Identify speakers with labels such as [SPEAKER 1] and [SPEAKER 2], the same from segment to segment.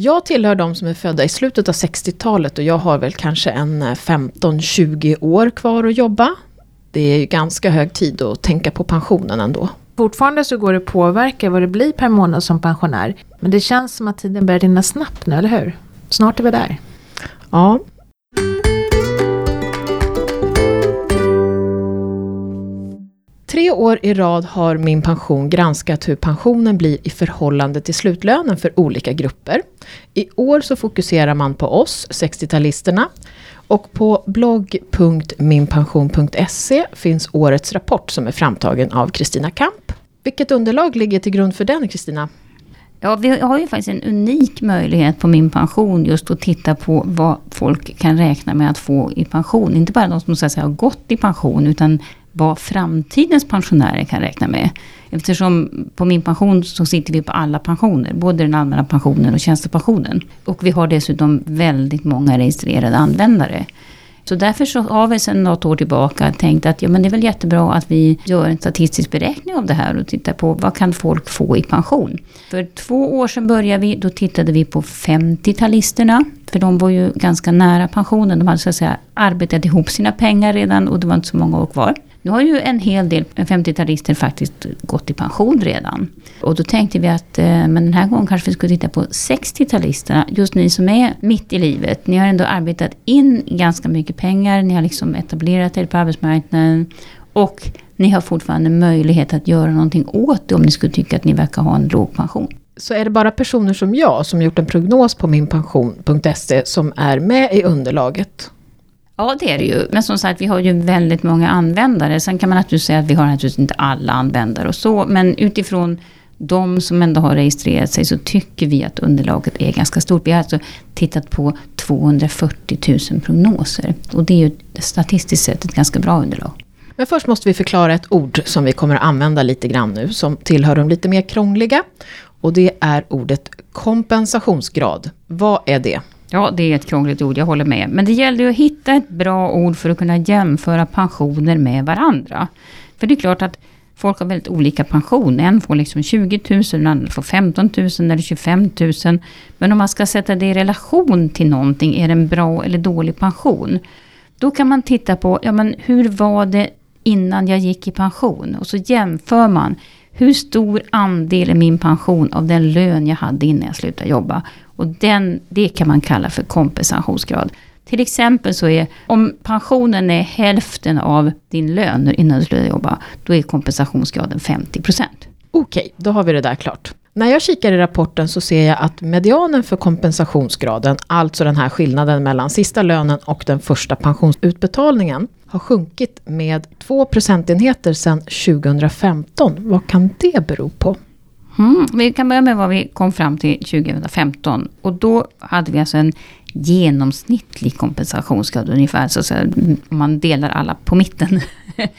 [SPEAKER 1] Jag tillhör de som är födda i slutet av 60-talet och jag har väl kanske en 15-20 år kvar att jobba. Det är ju ganska hög tid att tänka på pensionen ändå.
[SPEAKER 2] Fortfarande så går det att påverka vad det blir per månad som pensionär. Men det känns som att tiden börjar rinna snabbt nu, eller hur? Snart är vi där.
[SPEAKER 1] Ja. Tre år i rad har Min pension granskat hur pensionen blir i förhållande till slutlönen för olika grupper. I år så fokuserar man på oss, 60-talisterna. Och på blogg.minpension.se finns årets rapport som är framtagen av Kristina Kamp. Vilket underlag ligger till grund för den, Kristina?
[SPEAKER 3] Ja, vi har ju faktiskt en unik möjlighet på Min pension just att titta på vad folk kan räkna med att få i pension. Inte bara de som så att säga, har gått i pension, utan vad framtidens pensionärer kan räkna med. Eftersom på min pension så sitter vi på alla pensioner, både den allmänna pensionen och tjänstepensionen. Och vi har dessutom väldigt många registrerade användare. Så därför så har vi sedan något år tillbaka tänkt att ja, men det är väl jättebra att vi gör en statistisk beräkning av det här och tittar på vad kan folk få i pension. För två år sedan började vi, då tittade vi på 50-talisterna. För de var ju ganska nära pensionen, de hade så att säga arbetat ihop sina pengar redan och det var inte så många år kvar. Nu har ju en hel del 50-talister faktiskt gått i pension redan. Och då tänkte vi att eh, men den här gången kanske vi skulle titta på 60-talisterna. Just ni som är mitt i livet. Ni har ändå arbetat in ganska mycket pengar. Ni har liksom etablerat er på arbetsmarknaden. Och ni har fortfarande möjlighet att göra någonting åt det om ni skulle tycka att ni verkar ha en låg pension.
[SPEAKER 1] Så är det bara personer som jag som gjort en prognos på minpension.se som är med i underlaget?
[SPEAKER 3] Ja, det är det ju. Men som sagt, vi har ju väldigt många användare. Sen kan man naturligtvis säga att vi har naturligtvis inte alla användare och så. Men utifrån de som ändå har registrerat sig så tycker vi att underlaget är ganska stort. Vi har alltså tittat på 240 000 prognoser. Och det är ju statistiskt sett ett ganska bra underlag.
[SPEAKER 1] Men först måste vi förklara ett ord som vi kommer att använda lite grann nu, som tillhör de lite mer krångliga. Och det är ordet kompensationsgrad. Vad är det?
[SPEAKER 3] Ja, det är ett krångligt ord, jag håller med. Men det gäller ju att hitta ett bra ord för att kunna jämföra pensioner med varandra. För det är klart att folk har väldigt olika pension. En får liksom 20 000, en annan får 15 000 eller 25 000. Men om man ska sätta det i relation till någonting, är det en bra eller dålig pension? Då kan man titta på, ja men hur var det innan jag gick i pension? Och så jämför man. Hur stor andel är min pension av den lön jag hade innan jag slutade jobba? Och den, det kan man kalla för kompensationsgrad. Till exempel så är om pensionen är hälften av din lön innan du slutar jobba, då är kompensationsgraden 50%
[SPEAKER 1] Okej, då har vi det där klart. När jag kikar i rapporten så ser jag att medianen för kompensationsgraden, alltså den här skillnaden mellan sista lönen och den första pensionsutbetalningen, har sjunkit med 2 procentenheter sedan 2015. Vad kan det bero på?
[SPEAKER 3] Mm, vi kan börja med vad vi kom fram till 2015. Och då hade vi alltså en genomsnittlig kompensationsgrad ungefär, så att säga, om man delar alla på mitten.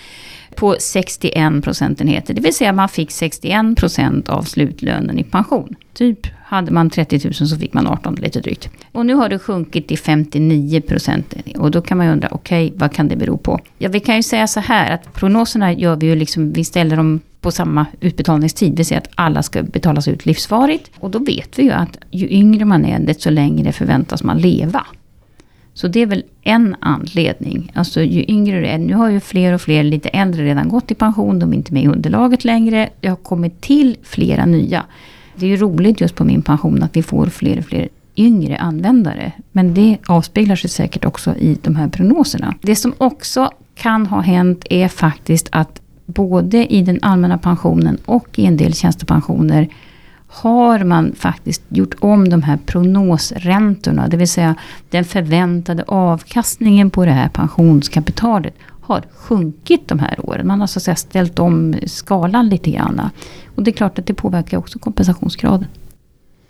[SPEAKER 3] på 61 procentenheter. Det vill säga man fick 61 procent av slutlönen i pension. Typ hade man 30 000 så fick man 18 lite drygt. Och nu har det sjunkit till 59 procent. Och då kan man ju undra, okej, okay, vad kan det bero på? Ja, vi kan ju säga så här att prognoserna gör vi ju liksom, vi ställer dem på samma utbetalningstid. Vi säger att alla ska betalas ut livsvarigt. Och då vet vi ju att ju yngre man är, desto längre förväntas man leva. Så det är väl en anledning. Alltså ju yngre du är, nu har ju fler och fler lite äldre redan gått i pension, de är inte med i underlaget längre. Det har kommit till flera nya. Det är ju roligt just på min pension att vi får fler och fler yngre användare. Men det avspeglar sig säkert också i de här prognoserna. Det som också kan ha hänt är faktiskt att både i den allmänna pensionen och i en del tjänstepensioner har man faktiskt gjort om de här prognosräntorna, det vill säga den förväntade avkastningen på det här pensionskapitalet har sjunkit de här åren. Man har så att säga ställt om skalan lite grann. Och det är klart att det påverkar också kompensationsgraden.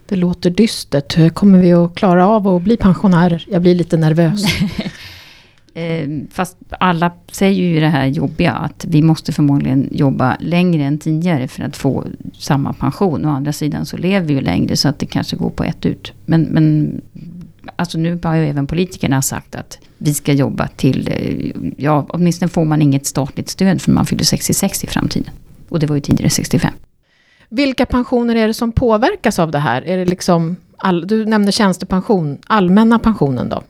[SPEAKER 1] Det låter dystert. Kommer vi att klara av att bli pensionärer? Jag blir lite nervös.
[SPEAKER 3] Eh, fast alla säger ju det här jobbiga att vi måste förmodligen jobba längre än tidigare för att få samma pension. Å andra sidan så lever vi ju längre så att det kanske går på ett ut. Men, men alltså nu har ju även politikerna sagt att vi ska jobba till, eh, ja åtminstone får man inget statligt stöd för man fyller 66 i framtiden. Och det var ju tidigare 65.
[SPEAKER 1] Vilka pensioner är det som påverkas av det här? Är det liksom All, du nämnde tjänstepension, allmänna pensionen då?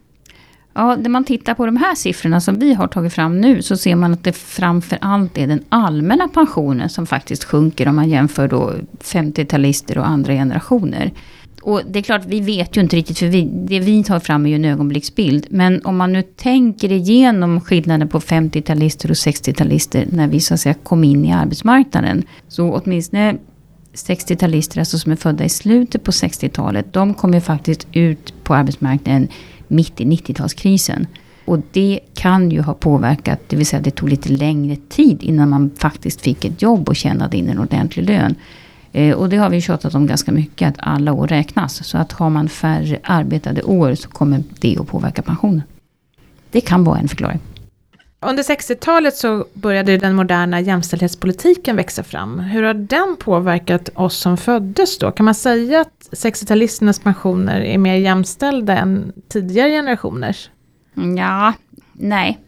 [SPEAKER 3] Ja, när man tittar på de här siffrorna som vi har tagit fram nu så ser man att det framför allt är den allmänna pensionen som faktiskt sjunker om man jämför då 50-talister och andra generationer. Och det är klart, vi vet ju inte riktigt, för vi, det vi tar fram är ju en ögonblicksbild. Men om man nu tänker igenom skillnaden på 50-talister och 60-talister när vi så att säga kom in i arbetsmarknaden. Så åtminstone 60-talister, alltså som är födda i slutet på 60-talet, de kom ju faktiskt ut på arbetsmarknaden mitt i 90-talskrisen. Och det kan ju ha påverkat, det vill säga det tog lite längre tid innan man faktiskt fick ett jobb och tjänade in en ordentlig lön. Eh, och det har vi tjatat om ganska mycket, att alla år räknas. Så att har man färre arbetade år så kommer det att påverka pensionen. Det kan vara en förklaring.
[SPEAKER 2] Under 60-talet så började den moderna jämställdhetspolitiken växa fram. Hur har den påverkat oss som föddes då? Kan man säga att 60-talisternas pensioner är mer jämställda än tidigare generationers?
[SPEAKER 3] Ja, nej.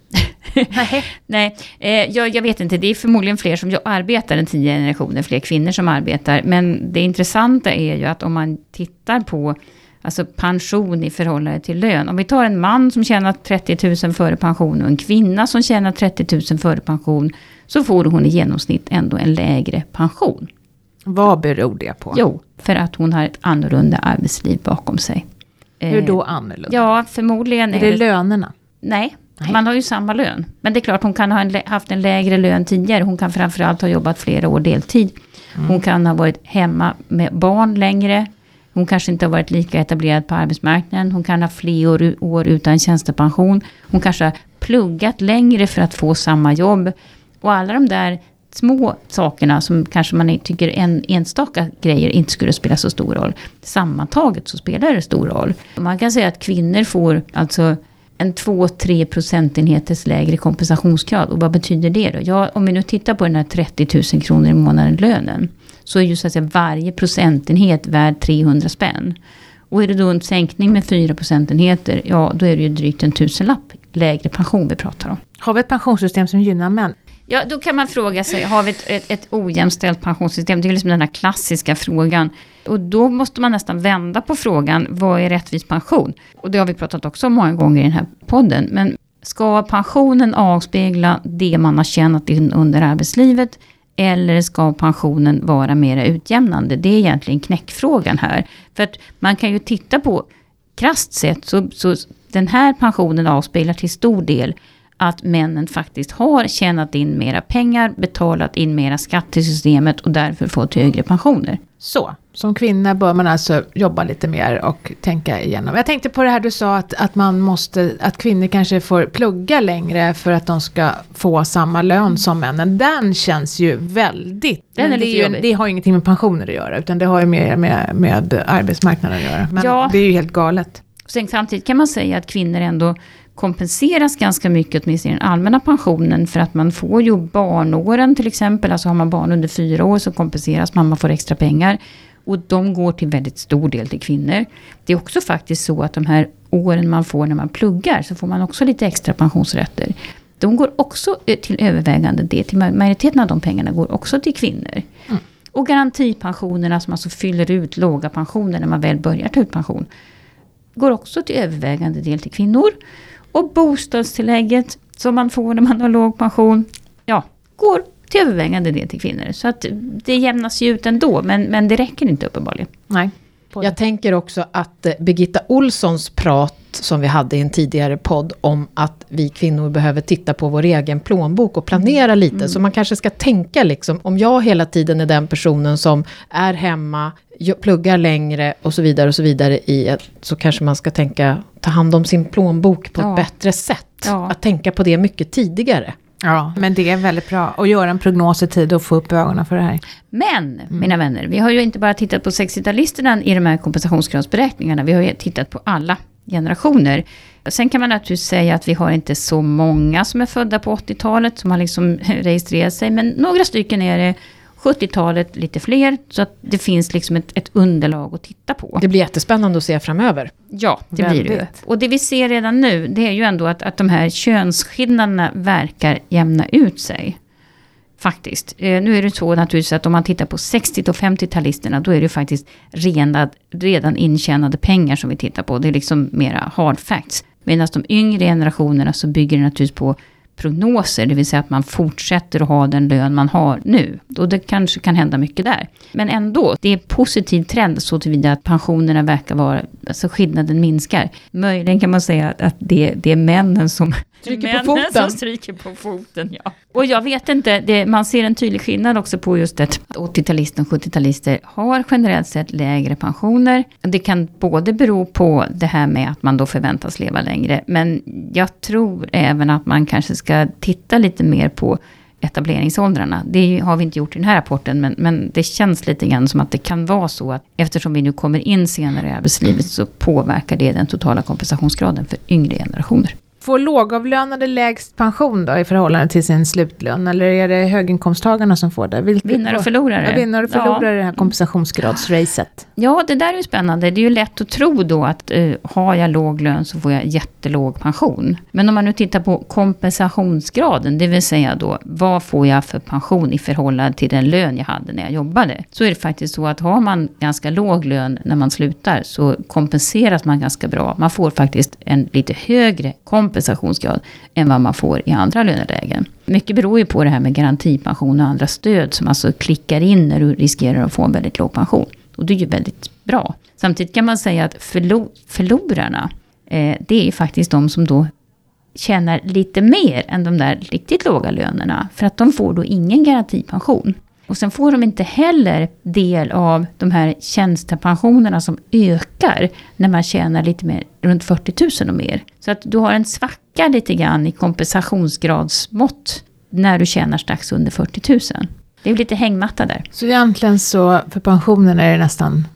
[SPEAKER 2] Nej.
[SPEAKER 3] Eh, jag, jag, vet inte. Det är förmodligen fler som arbetar än tio generationer, fler kvinnor som arbetar. Men det intressanta är ju att om man tittar på alltså pension i förhållande till lön. Om vi tar en man som tjänar 30 000 före pension och en kvinna som tjänar 30 000 före pension. Så får hon i genomsnitt ändå en lägre pension.
[SPEAKER 2] Vad beror det på?
[SPEAKER 3] Jo, för att hon har ett annorlunda arbetsliv bakom sig.
[SPEAKER 2] Hur då annorlunda?
[SPEAKER 3] Ja, förmodligen
[SPEAKER 2] är det, är det lönerna?
[SPEAKER 3] Nej, Nej, man har ju samma lön. Men det är klart hon kan ha en, haft en lägre lön tidigare. Hon kan framförallt ha jobbat flera år deltid. Mm. Hon kan ha varit hemma med barn längre. Hon kanske inte har varit lika etablerad på arbetsmarknaden. Hon kan ha fler år, utan tjänstepension. Hon kanske har pluggat längre för att få samma jobb. Och alla de där små sakerna som kanske man tycker en enstaka grejer inte skulle spela så stor roll. Sammantaget så spelar det stor roll. Man kan säga att kvinnor får alltså en 2-3 procentenheters lägre kompensationsgrad. Och vad betyder det då? Ja, om vi nu tittar på den här 30 000 kronor i månaden lönen. Så är ju så att säga varje procentenhet värd 300 spänn. Och är det då en sänkning med 4 procentenheter, ja då är det ju drygt en tusenlapp lägre pension vi pratar om.
[SPEAKER 2] Har vi ett pensionssystem som gynnar män?
[SPEAKER 3] Ja, då kan man fråga sig, har vi ett, ett, ett ojämställt pensionssystem? Det är liksom den här klassiska frågan. Och då måste man nästan vända på frågan, vad är rättvis pension? Och det har vi pratat också om många gånger i den här podden. Men ska pensionen avspegla det man har tjänat in under arbetslivet? Eller ska pensionen vara mer utjämnande? Det är egentligen knäckfrågan här. För att man kan ju titta på, krasst sett, så, så den här pensionen avspeglar till stor del att männen faktiskt har tjänat in mera pengar, betalat in mera skatt till systemet och därför fått högre pensioner.
[SPEAKER 2] Så, som kvinna bör man alltså jobba lite mer och tänka igenom. Jag tänkte på det här du sa att, att man måste, att kvinnor kanske får plugga längre för att de ska få samma lön som männen. Den känns ju väldigt,
[SPEAKER 3] Den är
[SPEAKER 2] det,
[SPEAKER 3] ju,
[SPEAKER 2] det har ju ingenting med pensioner att göra, utan det har ju mer med, med arbetsmarknaden att göra. Men
[SPEAKER 3] ja.
[SPEAKER 2] det är ju helt galet.
[SPEAKER 3] Sen samtidigt kan man säga att kvinnor ändå kompenseras ganska mycket, åtminstone i den allmänna pensionen, för att man får ju barnåren till exempel, alltså har man barn under fyra år så kompenseras man, man får extra pengar. Och de går till väldigt stor del till kvinnor. Det är också faktiskt så att de här åren man får när man pluggar, så får man också lite extra pensionsrätter. De går också eh, till övervägande del, till majoriteten av de pengarna går också till kvinnor. Mm. Och garantipensionerna som alltså fyller ut låga pensioner när man väl börjar ta ut pension. Går också till övervägande del till kvinnor. Och bostadstillägget som man får när man har låg pension, ja, går till övervägande del till kvinnor. Så att det jämnas ju ut ändå, men, men det räcker inte uppenbarligen.
[SPEAKER 2] Nej.
[SPEAKER 1] Jag tänker också att eh, Birgitta Olssons prat som vi hade i en tidigare podd om att vi kvinnor behöver titta på vår egen plånbok och planera lite. Mm. Så man kanske ska tänka liksom, om jag hela tiden är den personen som är hemma, pluggar längre och så vidare och så vidare i så kanske man ska tänka ta hand om sin plånbok på ja. ett bättre sätt. Ja. Att tänka på det mycket tidigare.
[SPEAKER 2] Ja, men det är väldigt bra att göra en prognos i tid och få upp ögonen för det här.
[SPEAKER 3] Men, mm. mina vänner, vi har ju inte bara tittat på 60-talisterna i de här kompensationsgradsberäkningarna, vi har ju tittat på alla generationer. Sen kan man naturligtvis säga att vi har inte så många som är födda på 80-talet som har liksom registrerat sig, men några stycken är det. 70-talet lite fler, så att det finns liksom ett, ett, underlag att titta på.
[SPEAKER 1] Det blir jättespännande att se framöver.
[SPEAKER 3] Ja, det Väldigt. blir det. Och det vi ser redan nu, det är ju ändå att, att de här könsskillnaderna verkar jämna ut sig. Faktiskt. Eh, nu är det så naturligtvis att om man tittar på 60 och 50-talisterna då är det faktiskt redan, redan intjänade pengar som vi tittar på. Det är liksom mera hard facts. Medan de yngre generationerna så bygger det naturligtvis på prognoser, det vill säga att man fortsätter att ha den lön man har nu. Och det kanske kan hända mycket där. Men ändå, det är en positiv trend så tillvida att pensionerna verkar vara, alltså skillnaden minskar. Möjligen kan man säga att det, det är männen som
[SPEAKER 1] Stryker på foten.
[SPEAKER 3] som stryker på foten, ja. Och jag vet inte, det, man ser en tydlig skillnad också på just att 80-talister och 70-talister har generellt sett lägre pensioner. Det kan både bero på det här med att man då förväntas leva längre, men jag tror även att man kanske ska titta lite mer på etableringsåldrarna. Det har vi inte gjort i den här rapporten, men, men det känns lite grann som att det kan vara så att eftersom vi nu kommer in senare i arbetslivet så påverkar det den totala kompensationsgraden för yngre generationer.
[SPEAKER 2] Får lågavlönade lägst pension då i förhållande till sin slutlön? Eller är det höginkomsttagarna som får det?
[SPEAKER 3] Vilket, vinnare och förlorare.
[SPEAKER 2] Ja, vinnare och förlorare ja. i det här kompensationsgradsracet.
[SPEAKER 3] Ja, det där är ju spännande. Det är ju lätt att tro då att uh, har jag låg lön så får jag jättelåg pension. Men om man nu tittar på kompensationsgraden, det vill säga då vad får jag för pension i förhållande till den lön jag hade när jag jobbade. Så är det faktiskt så att har man ganska låg lön när man slutar så kompenseras man ganska bra. Man får faktiskt en lite högre kompensation kompensationsgrad än vad man får i andra lönelägen. Mycket beror ju på det här med garantipension och andra stöd som alltså klickar in när du riskerar att få en väldigt låg pension. Och det är ju väldigt bra. Samtidigt kan man säga att förlo förlorarna, eh, det är ju faktiskt de som då tjänar lite mer än de där riktigt låga lönerna. För att de får då ingen garantipension. Och sen får de inte heller del av de här tjänstepensionerna som ökar när man tjänar lite mer, runt 40 000 och mer. Så att du har en svacka lite grann i kompensationsgradsmått när du tjänar strax under 40 000. Det är lite hängmatta där.
[SPEAKER 2] Så egentligen så för pensionen är det nästan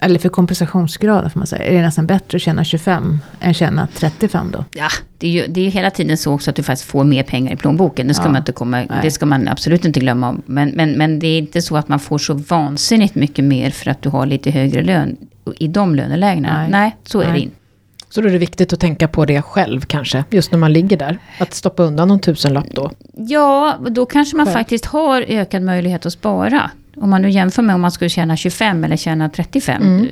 [SPEAKER 2] eller för kompensationsgraden får man säga, är det nästan bättre att tjäna 25 än tjäna 35 då?
[SPEAKER 3] Ja, det är ju det är hela tiden så också att du faktiskt får mer pengar i plånboken. Det ska, ja. man, inte komma, det ska man absolut inte glömma. Men, men, men det är inte så att man får så vansinnigt mycket mer för att du har lite högre lön i de lönelägena. Nej, Nej så är Nej. det inte.
[SPEAKER 1] Så då är det viktigt att tänka på det själv kanske, just när man ligger där. Att stoppa undan någon tusenlapp då.
[SPEAKER 3] Ja, då kanske man själv. faktiskt har ökad möjlighet att spara. Om man nu jämför med om man skulle tjäna 25 eller tjäna 35. Mm.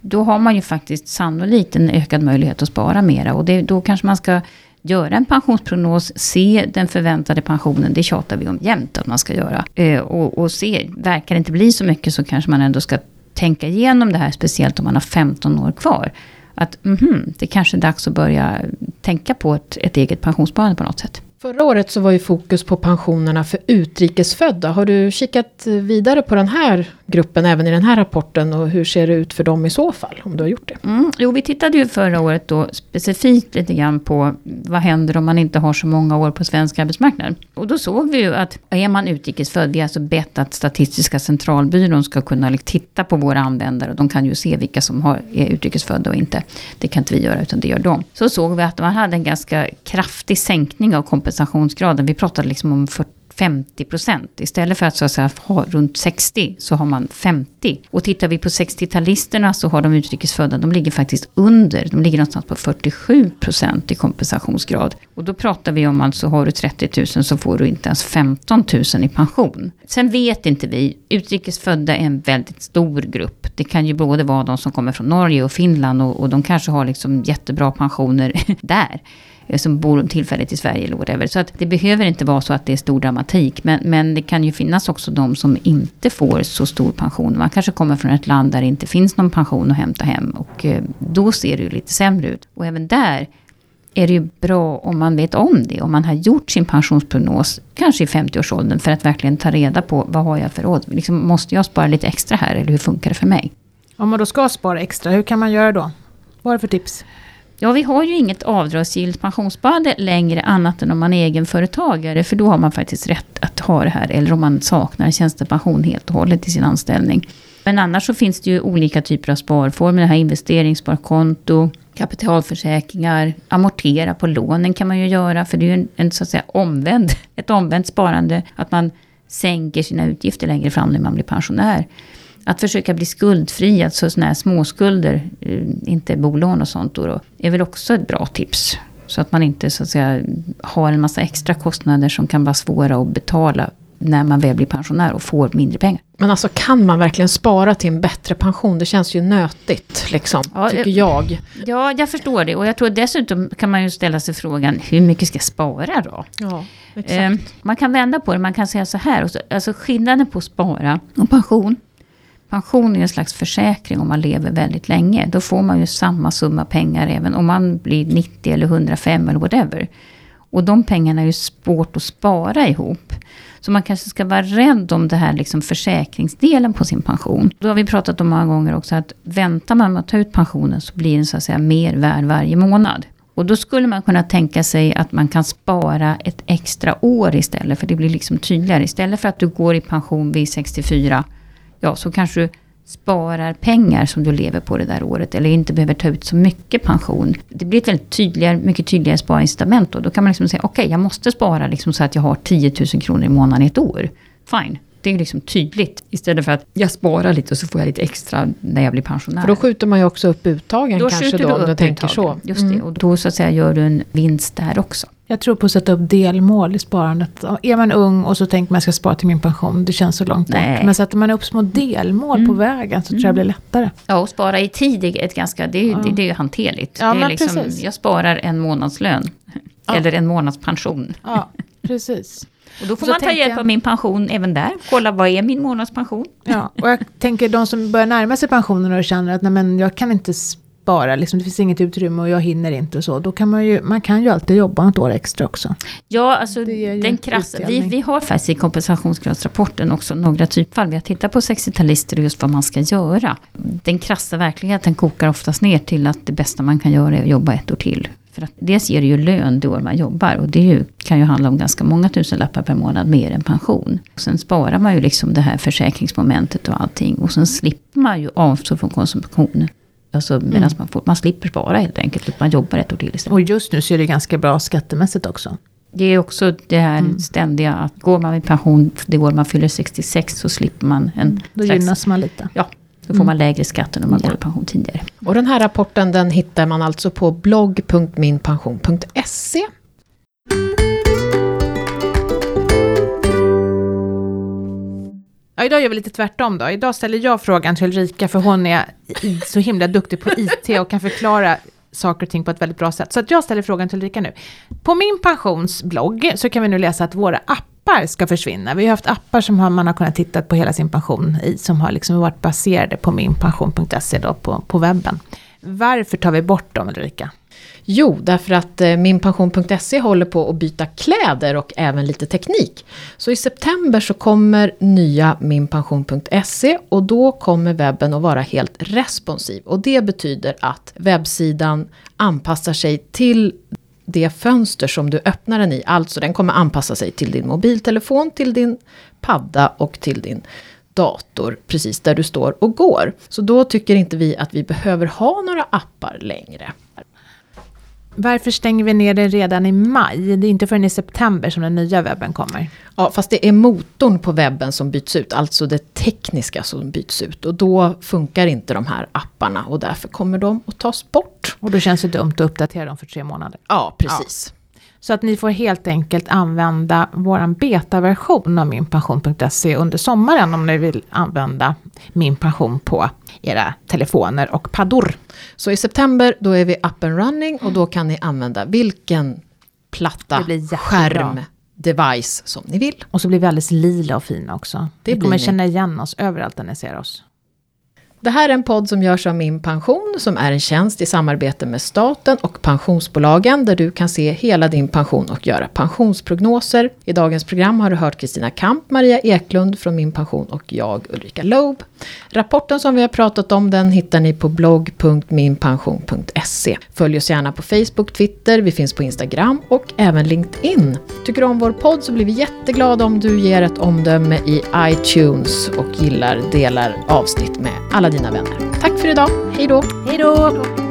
[SPEAKER 3] Då har man ju faktiskt sannolikt en ökad möjlighet att spara mera. Och det, då kanske man ska göra en pensionsprognos, se den förväntade pensionen, det tjatar vi om jämt att man ska göra. Eh, och, och se, verkar det inte bli så mycket så kanske man ändå ska tänka igenom det här, speciellt om man har 15 år kvar. Att mm, det kanske är dags att börja tänka på ett, ett eget pensionssparande på något sätt.
[SPEAKER 1] Förra året så var ju fokus på pensionerna för utrikesfödda. Har du kikat vidare på den här gruppen även i den här rapporten och hur ser det ut för dem i så fall? Om du har gjort det.
[SPEAKER 3] Mm, jo, vi tittade ju förra året då specifikt lite grann på vad händer om man inte har så många år på svensk arbetsmarknad. Och då såg vi ju att är man utrikesfödd, vi har alltså bett att Statistiska centralbyrån ska kunna liksom titta på våra användare. Och de kan ju se vilka som har, är utrikesfödda och inte. Det kan inte vi göra utan det gör de. Så såg vi att man hade en ganska kraftig sänkning av kompensationsgraden. Vi pratade liksom om 40 50 procent. Istället för att, så att säga, ha runt 60 så har man 50. Och tittar vi på 60-talisterna så har de utrikesfödda, de ligger faktiskt under. De ligger någonstans på 47 procent i kompensationsgrad. Och då pratar vi om alltså har du 30 000 så får du inte ens 15 000 i pension. Sen vet inte vi, utrikesfödda är en väldigt stor grupp. Det kan ju både vara de som kommer från Norge och Finland och, och de kanske har liksom jättebra pensioner där. Eh, som bor tillfälligt i Sverige eller whatever. Så att det behöver inte vara så att det är stor dramatik. Men, men det kan ju finnas också de som inte får så stor pension. Man kanske kommer från ett land där det inte finns någon pension att hämta hem. Och eh, då ser det ju lite sämre ut. Och även där är det ju bra om man vet om det. Om man har gjort sin pensionsprognos, kanske i 50-årsåldern, för att verkligen ta reda på vad har jag för råd. Liksom, måste jag spara lite extra här eller hur funkar det för mig?
[SPEAKER 2] Om man då ska spara extra, hur kan man göra då? Vad är det för tips?
[SPEAKER 3] Ja, vi har ju inget avdragsgillt pensionssparande längre annat än om man är egenföretagare. För då har man faktiskt rätt att ha det här. Eller om man saknar tjänstepension helt och hållet i sin anställning. Men annars så finns det ju olika typer av sparformer. Det här investeringssparkonto, kapitalförsäkringar, amortera på lånen kan man ju göra. För det är ju en, en så att säga omvänd, ett omvänt sparande. Att man sänker sina utgifter längre fram när man blir pensionär. Att försöka bli skuldfri, alltså sådana här småskulder, eh, inte bolån och sånt då, är väl också ett bra tips. Så att man inte så att säga, har en massa extra kostnader som kan vara svåra att betala när man väl blir pensionär och får mindre pengar.
[SPEAKER 1] Men alltså kan man verkligen spara till en bättre pension? Det känns ju nötigt, liksom,
[SPEAKER 3] Ja,
[SPEAKER 1] tycker
[SPEAKER 3] eh,
[SPEAKER 1] jag.
[SPEAKER 3] Ja, jag förstår det. Och jag tror dessutom kan man ju ställa sig frågan, hur mycket ska jag spara då?
[SPEAKER 1] Ja, exakt.
[SPEAKER 3] Eh, man kan vända på det, man kan säga så här. Alltså skillnaden på spara och pension. Pension är en slags försäkring om man lever väldigt länge. Då får man ju samma summa pengar även om man blir 90 eller 105 eller whatever. Och de pengarna är ju svårt att spara ihop. Så man kanske ska vara rädd om det här liksom försäkringsdelen på sin pension. Då har vi pratat om många gånger också att väntar man med att ta ut pensionen så blir den så att säga mer värd varje månad. Och då skulle man kunna tänka sig att man kan spara ett extra år istället. För det blir liksom tydligare. Istället för att du går i pension vid 64. Ja, så kanske du sparar pengar som du lever på det där året. Eller inte behöver ta ut så mycket pension. Det blir ett väldigt tydligare, mycket tydligare sparincitament då. Då kan man liksom säga, okej jag måste spara liksom så att jag har 10 000 kronor i månaden i ett år. Fine. Det är liksom tydligt. Istället för att jag sparar lite och så får jag lite extra när jag blir pensionär.
[SPEAKER 1] För då skjuter man ju också upp uttagen
[SPEAKER 3] Då
[SPEAKER 1] kanske då, om du tänker så.
[SPEAKER 3] Just det, och då så att säga gör du en vinst där också.
[SPEAKER 2] Jag tror på att sätta upp delmål i sparandet. Är man ung och så tänker man att jag ska spara till min pension, det känns så långt
[SPEAKER 3] Nej.
[SPEAKER 2] bort. Men sätter man upp små delmål på vägen så tror jag det blir lättare.
[SPEAKER 3] Ja, och spara i tid är ett ganska, det är, ju- det, det är ju hanterligt.
[SPEAKER 2] Ja,
[SPEAKER 3] det är liksom,
[SPEAKER 2] precis.
[SPEAKER 3] jag sparar en månadslön.
[SPEAKER 2] Ja.
[SPEAKER 3] Eller en månadspension.
[SPEAKER 2] Ja, precis.
[SPEAKER 3] Och då får
[SPEAKER 2] Så
[SPEAKER 3] man ta hjälp
[SPEAKER 2] jag-
[SPEAKER 3] av min pension även där. Kolla vad är min månadspension?
[SPEAKER 2] Ja, och jag tänker de som börjar närma sig pensionen och känner att nej, men jag kan inte spara, liksom, det finns inget utrymme och jag hinner inte och så. Då kan man ju, man kan ju alltid jobba något år extra också.
[SPEAKER 3] Ja, alltså den krassa, vi, vi har faktiskt i kompensationsgradsrapporten också några typfall. Vi har tittat på 60-talister och just vad man ska göra. Den krassa verkligheten kokar oftast ner till att det bästa man kan göra är att jobba ett år till. För att dels ger det ju lön det år man jobbar och det ju, kan ju handla om ganska många tusenlappar per månad mer än pension. Och sen sparar man ju liksom det här försäkringsmomentet och allting och sen slipper man ju avstå från konsumtion. Alltså medan man, får, man slipper spara helt enkelt, utan man jobbar ett år till istället.
[SPEAKER 2] Och just nu så är det ganska bra skattemässigt också.
[SPEAKER 3] Det är också det här
[SPEAKER 2] Mm.
[SPEAKER 3] ständiga att går man i pension det år man fyller 66 så slipper man en
[SPEAKER 2] Då
[SPEAKER 3] slags,
[SPEAKER 2] gynnas man lite.
[SPEAKER 3] Ja, då får man lägre skatt än om man går i pension tidigare.
[SPEAKER 1] Och den här rapporten den hittar man alltså på blogg.minpension.se.
[SPEAKER 2] Ja, idag gör vi lite tvärtom då. Idag ställer jag frågan till Ulrika för hon är så himla duktig på IT och kan förklara saker och ting på ett väldigt bra sätt. Så att jag ställer frågan till Ulrika nu. På min pensionsblogg så kan vi nu läsa att våra appar ska försvinna. Vi har haft appar som har, man har kunnat titta på hela sin pension i, som har liksom varit baserade på minpension.se då på, på webben. Varför tar vi bort dem Ulrika?
[SPEAKER 1] Jo, därför att eh, minpension.se håller på att byta kläder och även lite teknik. Så i september så kommer nya minpension.se och då kommer webben att vara helt responsiv. Och det betyder att webbsidan anpassar sig till det fönster som du öppnar den i. Alltså den kommer anpassa sig till din mobiltelefon, till din padda och till din dator precis där du står och går. Så då tycker inte vi att vi behöver ha några appar längre.
[SPEAKER 2] Varför stänger vi ner den redan i maj? Det är inte förrän i september som den nya webben kommer.
[SPEAKER 1] Ja, fast det är motorn på webben som byts ut, alltså det tekniska som byts ut. Och då funkar inte de här apparna och därför kommer de att tas bort.
[SPEAKER 2] Och då känns det dumt att uppdatera dem för tre månader.
[SPEAKER 1] Ja, precis.
[SPEAKER 2] Så att ni får helt enkelt använda våran betaversion av minpension.se under sommaren om ni vill använda Min Pension på era telefoner och paddor.
[SPEAKER 1] Så i september då är vi up and running och då kan ni använda vilken platta, skärm, device som ni vill.
[SPEAKER 2] Och så blir vi alldeles lila och fina också.
[SPEAKER 1] Det
[SPEAKER 2] ni
[SPEAKER 1] blir
[SPEAKER 2] kommer
[SPEAKER 1] ni.
[SPEAKER 2] känna igen oss överallt där ni ser oss.
[SPEAKER 1] Det här är en podd som görs av Min Pension som är en tjänst i samarbete med staten och pensionsbolagen där du kan se hela din pension och göra pensionsprognoser. I dagens program har du hört Kristina Kamp, Maria Eklund från Min Pension och jag Ulrika Loeb. Rapporten som vi har pratat om den hittar ni på blogg.minpension.se. Följ oss gärna på Facebook, Twitter, vi finns på Instagram och även LinkedIn. Tycker du om vår podd så blir vi jätteglada om du ger ett omdöme i iTunes och gillar, delar avsnitt med alla dina vänner. Tack för idag, hej då!
[SPEAKER 2] Hej då!